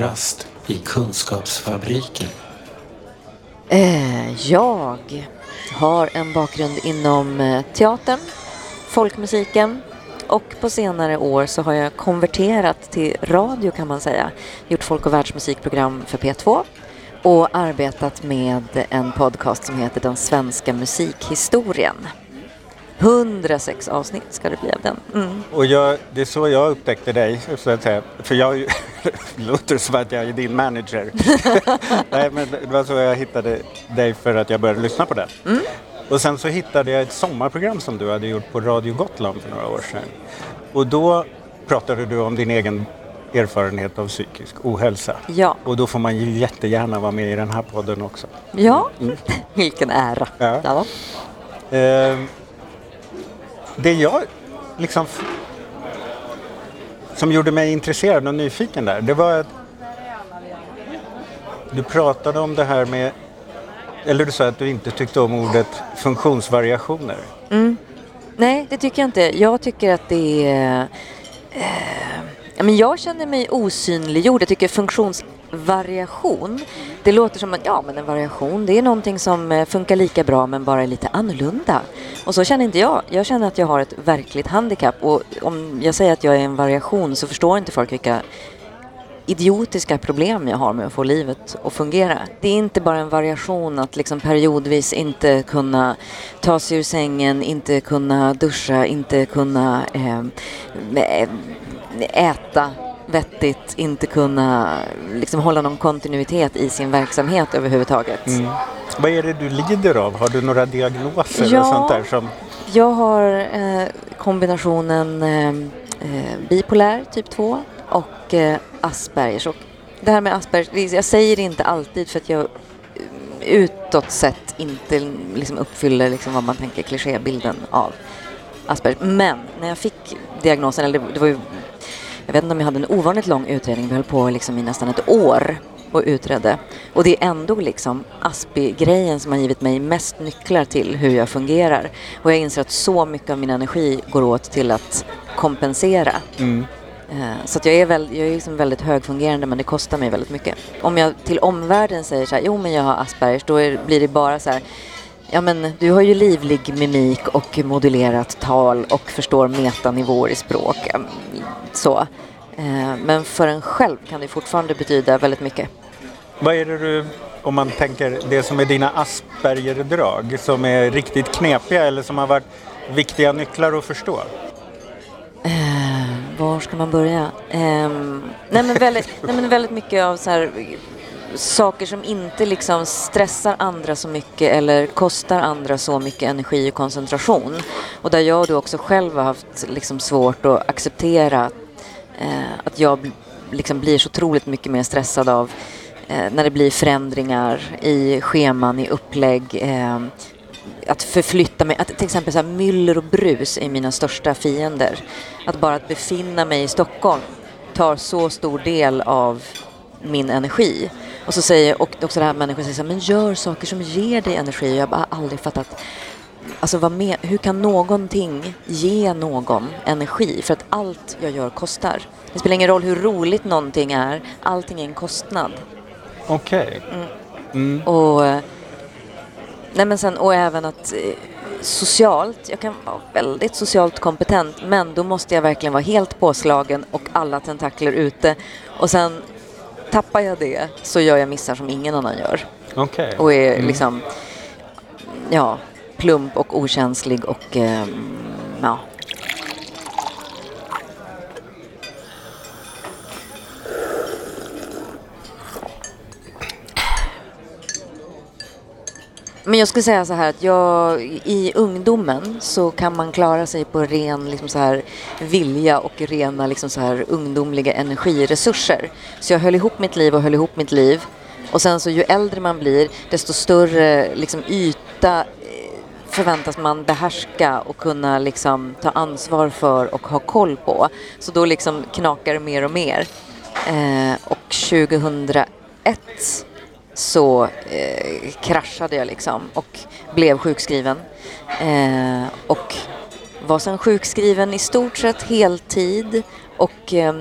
kafferast i Kunskapsfabriken? Eh, jag har en bakgrund inom eh, teatern, folkmusiken och på senare år så har jag konverterat till radio kan man säga. Gjort folk och världsmusikprogram för P2 och arbetat med en podcast som heter Den svenska musikhistorien. 106 avsnitt ska det bli av den. Mm. Och jag, det är så jag upptäckte dig, så att säga. För jag låter som att jag är din manager. Nej, men det var så jag hittade dig för att jag började lyssna på den. Mm. Och sen så hittade jag ett sommarprogram som du hade gjort på Radio Gotland för några år sedan. Och då pratade du om din egen erfarenhet av psykisk ohälsa. Ja. Och då får man ju jättegärna vara med i den här podden också. Ja, vilken ära. Ja. Ja. Eh, det jag liksom som gjorde mig intresserad och nyfiken där, det var att du pratade om det här med, eller du sa att du inte tyckte om ordet funktionsvariationer. Mm. Nej, det tycker jag inte. Jag tycker att det är... Eh, men jag känner mig osynliggjord. Jag tycker funktions... Variation, det låter som att ja, men en variation, det är någonting som eh, funkar lika bra men bara är lite annorlunda. Och så känner inte jag. Jag känner att jag har ett verkligt handikapp och om jag säger att jag är en variation så förstår inte folk vilka idiotiska problem jag har med att få livet att fungera. Det är inte bara en variation att liksom periodvis inte kunna ta sig ur sängen, inte kunna duscha, inte kunna eh, eh äta vettigt, inte kunna liksom hålla någon kontinuitet i sin verksamhet överhuvudtaget. Vad är det du lider av? Har du några diagnoser Ja. och sånt där som... Jag har eh, kombinationen eh, eh, bipolär typ 2 och eh, Aspergers. Och det här med Aspergers, jag säger det inte alltid för att jag eh, utåt sett inte liksom uppfyller liksom vad man tänker klichébilden av Aspergers. Men när jag fick diagnosen, eller det, det var ju, jag vet inte om jag hade en ovanligt lång utredning, vi höll på liksom i nästan ett år och utredde. Och det är ändå liksom Aspi-grejen som har givit mig mest nycklar till hur jag fungerar. Och jag inser att så mycket av min energi går åt till att kompensera. Eh, Så att jag är, väl, jag är liksom väldigt högfungerande men det kostar mig väldigt mycket. Om jag till omvärlden säger så här, jo men jag har Aspergers, då är, blir det bara så här, ja men du har ju livlig mimik och modulerat tal och förstår metanivåer i språk. Mm, Så. Eh, Men för en själv kan det fortfarande betyda väldigt mycket. Vad är det du, om man tänker det som är dina Asperger-drag, som är riktigt knepiga eller som har varit viktiga nycklar att förstå? Eh, var ska man börja? Ehm, nej, men väldigt, nej men väldigt mycket av så här, saker som inte liksom stressar andra så mycket eller kostar andra så mycket energi och koncentration. Och där jag då också själv har haft liksom svårt att acceptera eh, att jag liksom blir så otroligt mycket mer stressad av eh, när det blir förändringar i scheman, i upplägg. Eh, att förflytta mig, att till exempel så här, myller och brus är mina största fiender. Att bara att befinna mig i Stockholm tar så stor del av min energi. Och så säger, och också det här människor säger så här, men gör saker som ger dig energi. Och jag har aldrig fattat, alltså vad med, hur kan någonting ge någon energi? För att allt jag gör kostar. Det spelar ingen roll hur roligt någonting är, allting är en kostnad. Okej. Och, eh, nej men sen, och även att eh, socialt, jag kan vara väldigt socialt kompetent men då måste jag verkligen vara helt påslagen och alla tentakler ute. Och sen tappar jag det så gör jag missar som ingen annan gör. Okej. Och är liksom, ja, plump och okänslig och eh, ja. Men jag skulle säga så här att jag, i ungdomen så kan man klara sig på ren liksom så här, vilja och rena liksom så här, ungdomliga energiresurser. Så jag höll ihop mitt liv och höll ihop mitt liv. Och sen så ju äldre man blir desto större liksom, yta eh, förväntas man behärska och kunna liksom, ta ansvar för och ha koll på. Så då liksom knakar det mer och mer. Eh, och 2001 så eh, kraschade jag liksom och blev sjukskriven. Eh, och var sen sjukskriven i stort sett heltid och eh,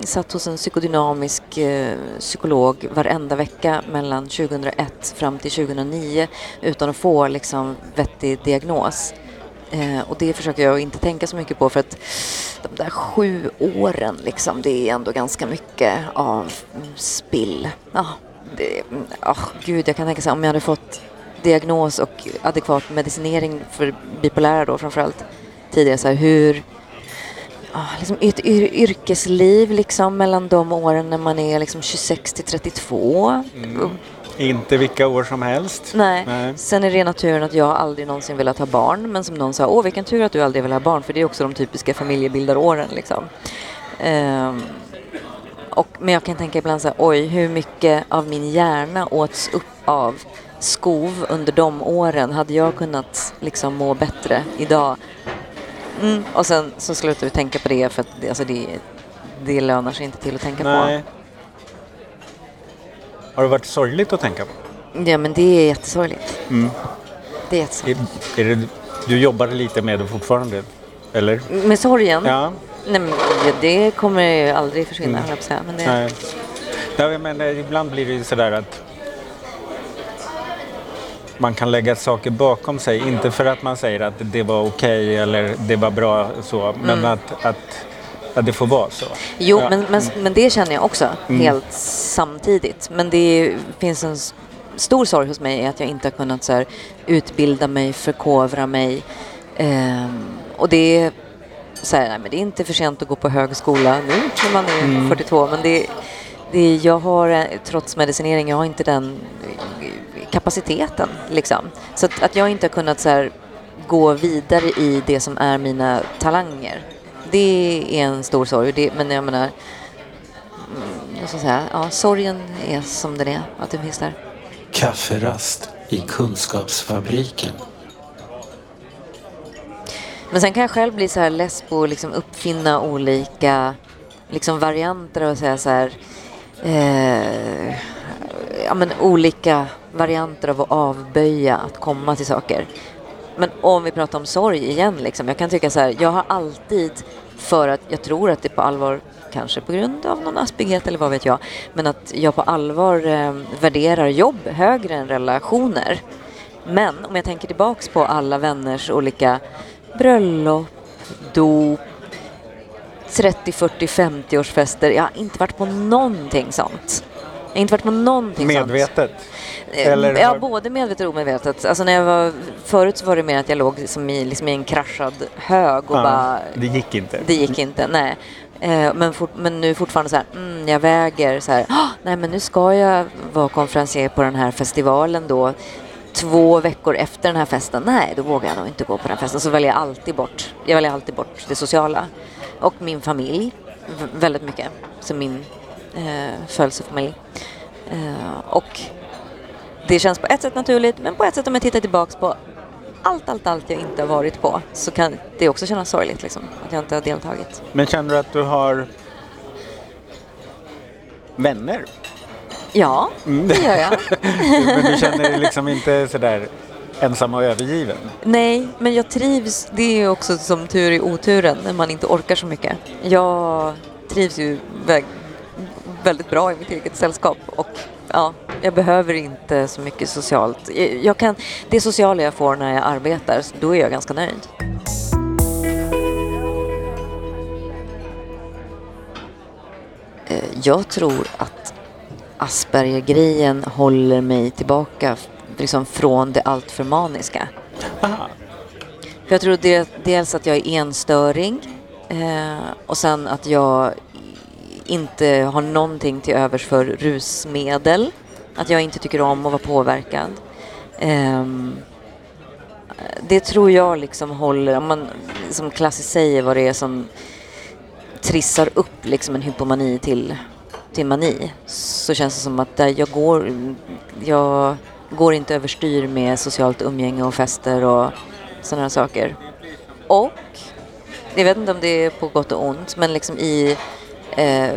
satt hos en psykodynamisk eh, psykolog varenda vecka mellan 2001 fram till 2009 utan att få liksom vettig diagnos. Eh, och det försöker jag inte tänka så mycket på för att de där sju åren liksom, det är ändå ganska mycket av spill. Ja, det, oh, gud, jag kan tänka sig om jag hade fått diagnos och adekvat medicinering för bipolära då framförallt tidigare, så här, hur ah, liksom ett yr yrkesliv liksom mellan de åren när man är liksom 26 till 32. Mm. Inte vilka år som helst. Nej. Nej. Sen är det naturen att jag aldrig någonsin velat ha barn. Men som någon sa, åh vilken tur att du aldrig vill ha barn. För det är också de typiska familjebildaråren liksom. Um, och, men jag kan tänka ibland så här, oj hur mycket av min hjärna åts upp av skov under de åren. Hade jag kunnat liksom må bättre idag? Mm. Och sen så slutar vi tänka på det för att det, alltså det, det lönar sig inte till att tänka Nej. på. Har det varit sorgligt att tänka på? Ja, men det är jättesorgligt. Mm. Det är jättesorgligt. Är, är det, du jobbar lite med det fortfarande? Eller? Med sorgen? Ja. Nej, men det kommer ju aldrig försvinna, mm. jag. Men det... Nej. Ja, men ibland blir det ju sådär att man kan lägga saker bakom sig. Inte för att man säger att det var okej okay eller det var bra så, men mm. att, att att det får vara så. Jo, ja. men, men, men det känner jag också mm. helt samtidigt. Men det finns en stor sorg hos mig är att jag inte har kunnat så här, utbilda mig, förkovra mig. Um, och det så här, nej, men det är inte för sent att gå på högskola nu när man är mm. 42, men det, det, jag har trots medicinering, jag har inte den kapaciteten liksom. Så att, att jag inte har kunnat så här, gå vidare i det som är mina talanger det är en stor sorg. Det, men jag menar, mm, jag ska säga, ja, sorgen är som den är, att den finns där. Kafferast i Kunskapsfabriken. Men sen kan jag själv bli så här less på att liksom uppfinna olika liksom varianter och säga så här, eh, ja, men olika varianter av att avböja att komma till saker. Men om vi pratar om sorg igen, liksom, jag kan tycka så här, jag har alltid för att jag tror att det på allvar, kanske på grund av någon aspighet eller vad vet jag, men att jag på allvar eh, värderar jobb högre än relationer. Men om jag tänker tillbaks på alla vänners olika bröllop, dop, 30, 40, 50-årsfester. Jag har inte varit på någonting sånt. Jag har inte varit på någonting Medvetet? Sånt. Eh, Eller ja, både medvetet och omedvetet. Alltså när jag var, förut så var det mer att jag låg liksom i, liksom i en kraschad hög och ja, bara... Det gick inte? Det gick inte, nej. Eh, men, fort, men nu fortfarande så här, mm, jag väger så här, oh, nej men nu ska jag vara konferencier på den här festivalen då två veckor efter den här festen, nej då vågar jag nog inte gå på den festen. Så väljer jag alltid bort, jag väljer alltid bort det sociala. Och min familj, väldigt mycket, Så min eh, födelsefamilj. Eh, och det känns på ett sätt naturligt, men på ett sätt om jag tittar tillbaks på allt, allt, allt jag inte har varit på så kan det också kännas sorgligt liksom, att jag inte har deltagit. Men känner du att du har vänner? Ja, mm. det gör jag. men du känner dig liksom inte sådär ensam och övergiven? Nej, men jag trivs. Det är också som tur i oturen när man inte orkar så mycket. Jag trivs ju väldigt bra i mitt eget sällskap och ja, jag behöver inte så mycket socialt. Jag kan, det sociala jag får när jag arbetar, då är jag ganska nöjd. Eh, jag tror att Asperger-grejen håller mig tillbaka liksom från det alltför maniska. Aha. För jag tror det, dels att jag är enstöring eh, och sen att jag inte har någonting till övers för rusmedel. Att jag inte tycker om att vara påverkad. Um, det tror jag liksom håller, om man som klassiskt säger vad det är som trissar upp liksom en hypomani till, till mani så känns det som att jag går, jag går inte överstyr med socialt umgänge och fester och sådana saker. Och, jag vet inte om det är på gott och ont, men liksom i eh,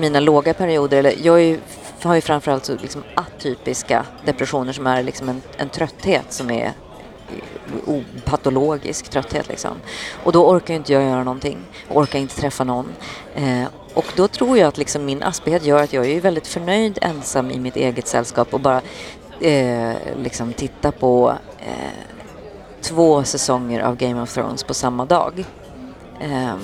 mina låga perioder, eller jag är, har ju framförallt så liksom atypiska depressioner som är liksom en, en trötthet som är patologisk trötthet liksom. Och då orkar inte jag göra någonting, orkar inte träffa någon. Eh, och då tror jag att liksom min aspighet gör att jag är väldigt förnöjd ensam i mitt eget sällskap och bara eh, liksom titta på eh, två säsonger av Game of Thrones på samma dag. Eh,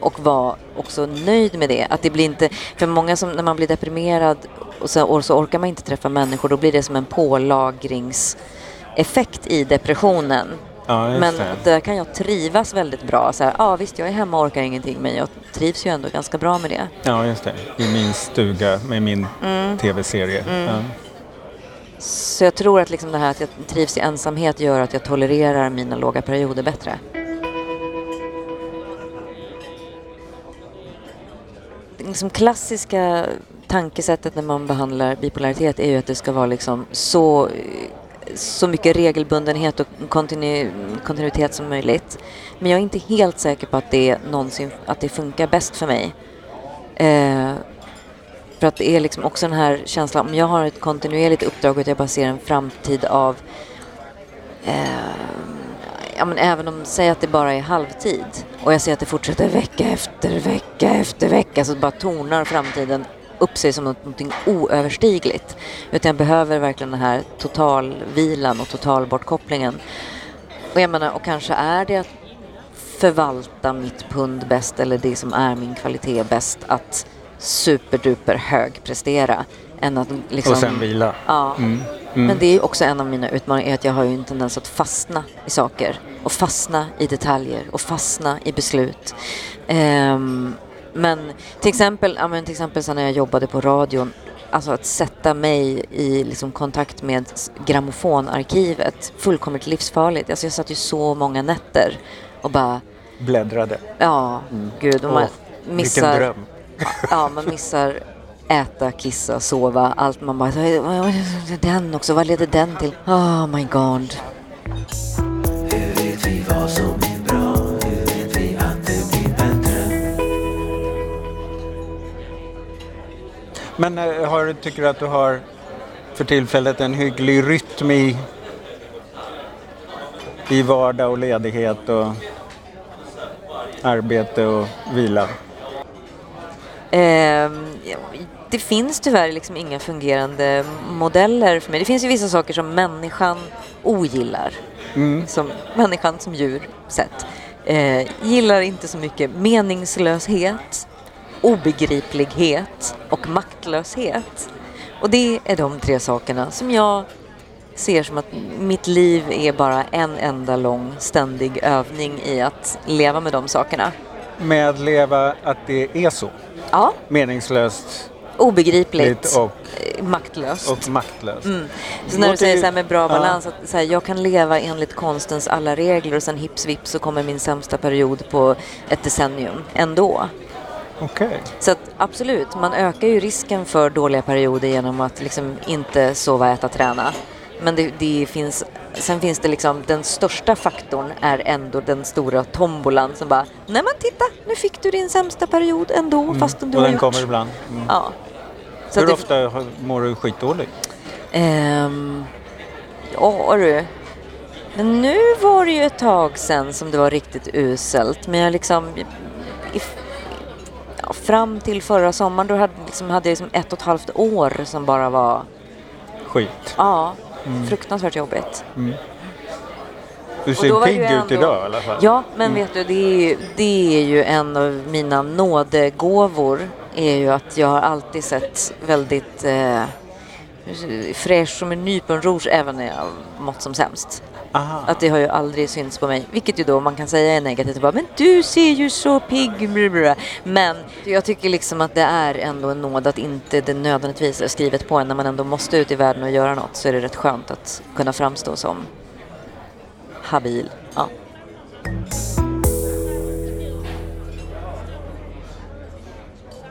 och var också nöjd med det. Att det blir inte, för många som när man blir deprimerad och så, och så orkar man inte träffa människor, då blir det som en pålagringseffekt i depressionen. Ja, men det. där kan jag trivas väldigt bra. Så här, ja, visst, jag är hemma och orkar ingenting, men jag trivs ju ändå ganska bra med det. Ja, just det. I min stuga med min mm. tv-serie. Mm. Ja. Så jag tror att liksom det här att jag trivs i ensamhet gör att jag tolererar mina låga perioder bättre. Det liksom klassiska tankesättet när man behandlar bipolaritet är ju att det ska vara liksom så, så mycket regelbundenhet och kontinu, kontinuitet som möjligt. Men jag är inte helt säker på att det, någonsin, att det funkar bäst för mig. Eh, för att det är liksom också den här känslan, om jag har ett kontinuerligt uppdrag och att jag bara ser en framtid av eh, ja, men även om, säg att det bara är halvtid och jag ser att det fortsätter vecka efter vecka efter vecka så bara tonar framtiden upp sig som något, oöverstigligt. Utan jag behöver verkligen den här totalvilan och totalbortkopplingen. Och jag menar, och kanske är det att förvalta mitt pund bäst eller det som är min kvalitet bäst att superduper högprestera. Än att liksom, och sen vila. Ja. Mm. Mm. Men det är också en av mina utmaningar, är att jag har ju en tendens att fastna i saker. Och fastna i detaljer och fastna i beslut. Um, men till exempel, ja, men till exempel så när jag jobbade på radion, alltså att sätta mig i liksom, kontakt med grammofonarkivet, fullkomligt livsfarligt. Alltså jag satt ju så många nätter och bara... Bläddrade. Ja, mm. gud. Och man oh, missar, vilken dröm. Ja, man missar äta, kissa, sova, allt. Man bara, den också, vad leder den till? Oh my god. Hur vet vi vad som Men eh, har, tycker du att du har för tillfället en hygglig rytm i, i vardag och ledighet och arbete och vila? Eh, det finns tyvärr liksom inga fungerande modeller för mig. Det finns ju vissa saker som människan ogillar. Mm. Som människan som djur sett. Eh, gillar inte så mycket meningslöshet, obegriplighet och maktlöshet. Och det är de tre sakerna som jag ser som att mitt liv är bara en enda lång ständig övning i att leva med de sakerna. Med att leva att det är så? Ja. Meningslöst. Obegripligt. Och, eh, maktlöst. Och maktlöst. Mm. Så när du säger så här med bra balans, ja. att så här, jag kan leva enligt konstens alla regler och sen hips vips så kommer min sämsta period på ett decennium ändå. Okay. Så att, absolut, man ökar ju risken för dåliga perioder genom att liksom inte sova, äta, träna. Men det, det, finns, sen finns det liksom, den största faktorn är ändå den stora tombolan som bara, nej men titta, nu fick du din sämsta period ändå mm. fastän du Och har den gjort. kommer ibland. Mm. Ja. Så Hur ofta mår du skitdåligt? Um, ja du. Men nu var det ju ett tag sedan som det var riktigt uselt. Men jag liksom... I, ja, fram till förra sommaren då hade, liksom, hade jag liksom ett och ett halvt år som bara var... Skit? Ja. Mm. Fruktansvärt jobbigt. Mm. Du ser pigg ändå... ut idag i alla fall. Ja, men mm. vet du, det är, ju, det är ju en av mina nådegåvor. är ju att jag har alltid sett väldigt eh, fräsch som en nyponros även när jag mått som sämst. Aha. Att det har ju aldrig synts på mig, vilket ju då man kan säga är negativt. Bara, men du ser ju så pigg Men jag tycker liksom att det är ändå en nåd att inte det nödvändigtvis är skrivet på en. När man ändå måste ut i världen och göra något så är det rätt skönt att kunna framstå som habil. Ja.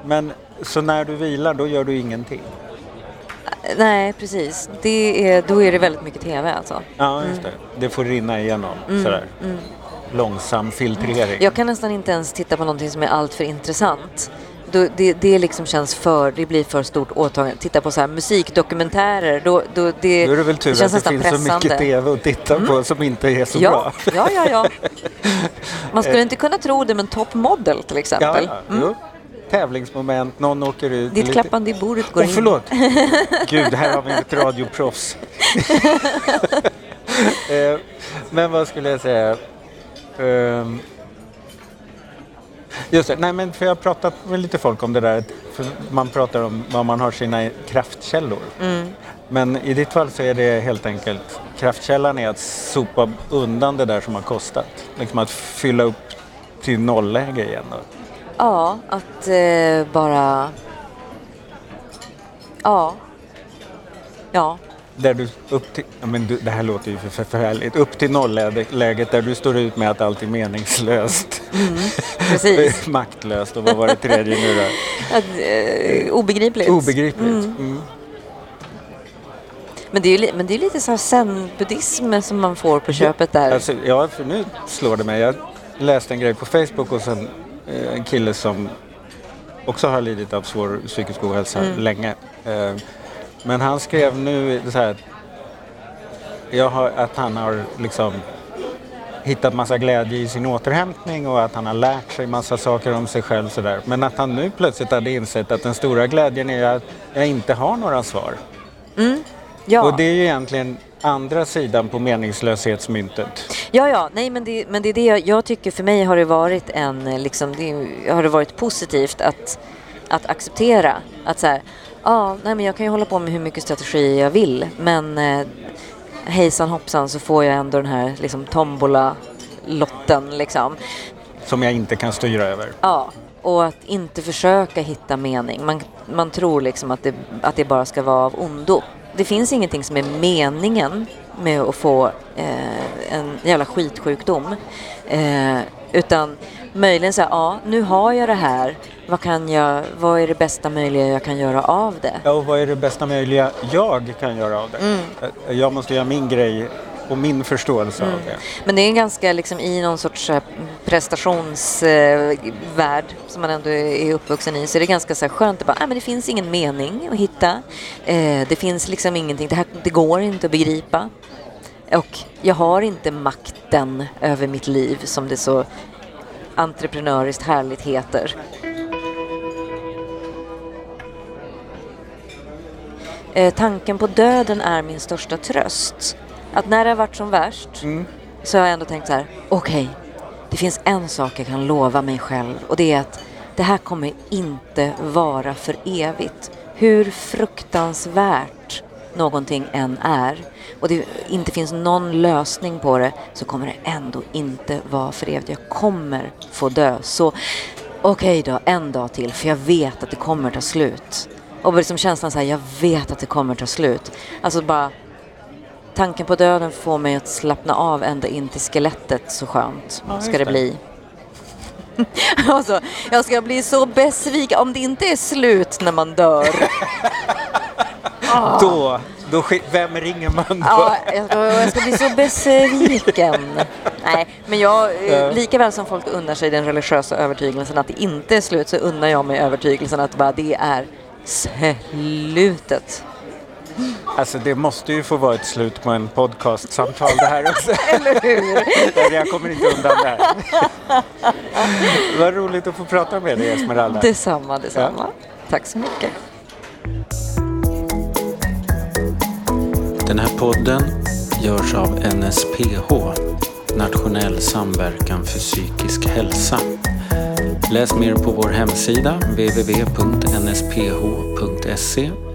Men så när du vilar då gör du ingenting? Nej, precis. Det är, då är det väldigt mycket TV alltså. Ja, just mm. det. Det får rinna igenom mm. sådär. Mm. Långsam filtrering. Jag kan nästan inte ens titta på någonting som är alltför intressant. då, det, det liksom känns för, det blir för stort åtagande. Titta på så här musikdokumentärer, då, då, det, Då är det väl tur det att det finns så mycket pressande. Mm. tv att titta på som inte är så ja, bra. ja, ja, ja. Man skulle inte kunna tro det med en top model till Ja, exempel. ja, jo. Tävlingsmoment, någon åker ut. Ditt lite- klappande i bordet går Åh, in. förlåt. Gud, här har vi ett radioproffs. Eh, Men vad skulle jag säga? Ehm, Just det, nej men för jag har pratat med lite folk om det där. För man pratar om var man har sina kraftkällor. Mm. Men i ditt fall så är det helt enkelt kraftkällan är att sopa undan det där som har kostat. Liksom att fylla upp till nollläge igen. Då. Ja, att eh, bara... Ja. Ja. Där du upp till, ja, men du, det här låter ju för för förfärligt. Upp till nollläget där du står ut med att allt är meningslöst. Precis. Maktlöst och vad var det tredje nu då? Att, eh, obegripligt. Obegripligt. Mm. Men det är ju men det är lite så här zen-buddhism som man får på köpet där. Alltså, ja, för nu slår det mig. Jag läste en grej på Facebook och sen en kille som också har lidit av svår psykisk ohälsa Mm. länge. Eh, men han skrev nu så här har, att han har liksom hittat massa glädje i sin återhämtning och att han har lärt sig massa saker om sig själv. Så där. Men att han nu plötsligt hade insett att den stora glädjen är att jag inte har några svar. ja. Och det är ju egentligen andra sidan på meningslöshetsmyntet. ja, ja, nej men det, men det är det jag, jag tycker för mig har det varit en, eh, liksom, det har det varit positivt att, att acceptera att så här, ja, nej men jag kan ju hålla på med hur mycket strategi jag vill, men eh, hejsan hoppsan så får jag ändå den här liksom tombola-lotten liksom. Som jag inte kan styra över. Ja, och att inte försöka hitta mening. Man, man tror liksom att det, att det bara ska vara av ondo. Det finns ingenting som är meningen med att få eh, en jävla skitsjukdom. Eh, utan möjligen så här, ja, nu har jag det här. Vad, kan jag, vad är det bästa möjliga jag kan göra av det? Ja, och vad är det bästa möjliga jag kan göra av det? Mm. Eh, Jag måste göra min grej och min förståelse Mm. av det. Men det är ganska, liksom, i någon sorts här prestationsvärld eh, som man ändå är uppvuxen i så är det ganska så här skönt att bara, ah, men det finns ingen mening att hitta. Eh, det finns liksom ingenting, det, här, det går inte att begripa. Och jag har inte makten över mitt liv som det så entreprenöriskt härligt heter. Eh, tanken på döden är min största tröst. Att när det har varit som värst så har jag ändå tänkt så här, okej, det finns en sak jag kan lova mig själv och det är att det här kommer inte vara för evigt. Hur fruktansvärt någonting än är och det inte finns någon lösning på det så kommer det ändå inte vara för evigt. Jag kommer få dö. Så okej då, en dag till för jag vet att det kommer ta slut. Och liksom känslan så här, jag vet att det kommer ta slut. Alltså bara Tanken på döden får mig att slappna av ända in till skelettet så skönt Ja, ska det det. bli. alltså, jag ska bli så besviken om det inte är slut när man dör. Då, då, sk- vem ringer man då? Ja, jag ska, jag ska bli så besviken. Nej, men jag, eh, lika väl som folk unnar sig den religiösa övertygelsen att det inte är slut så unnar jag mig övertygelsen att bara det är slutet. Alltså det måste ju få vara ett slut på en podcastsamtal det här också. Eller hur? jag kommer inte undan det här. Vad roligt att få prata med dig Esmeralda. Detsamma, detsamma. Tack så mycket. Den här podden görs av NSPH, Nationell samverkan för psykisk hälsa. Läs mer på vår hemsida www.nsph.se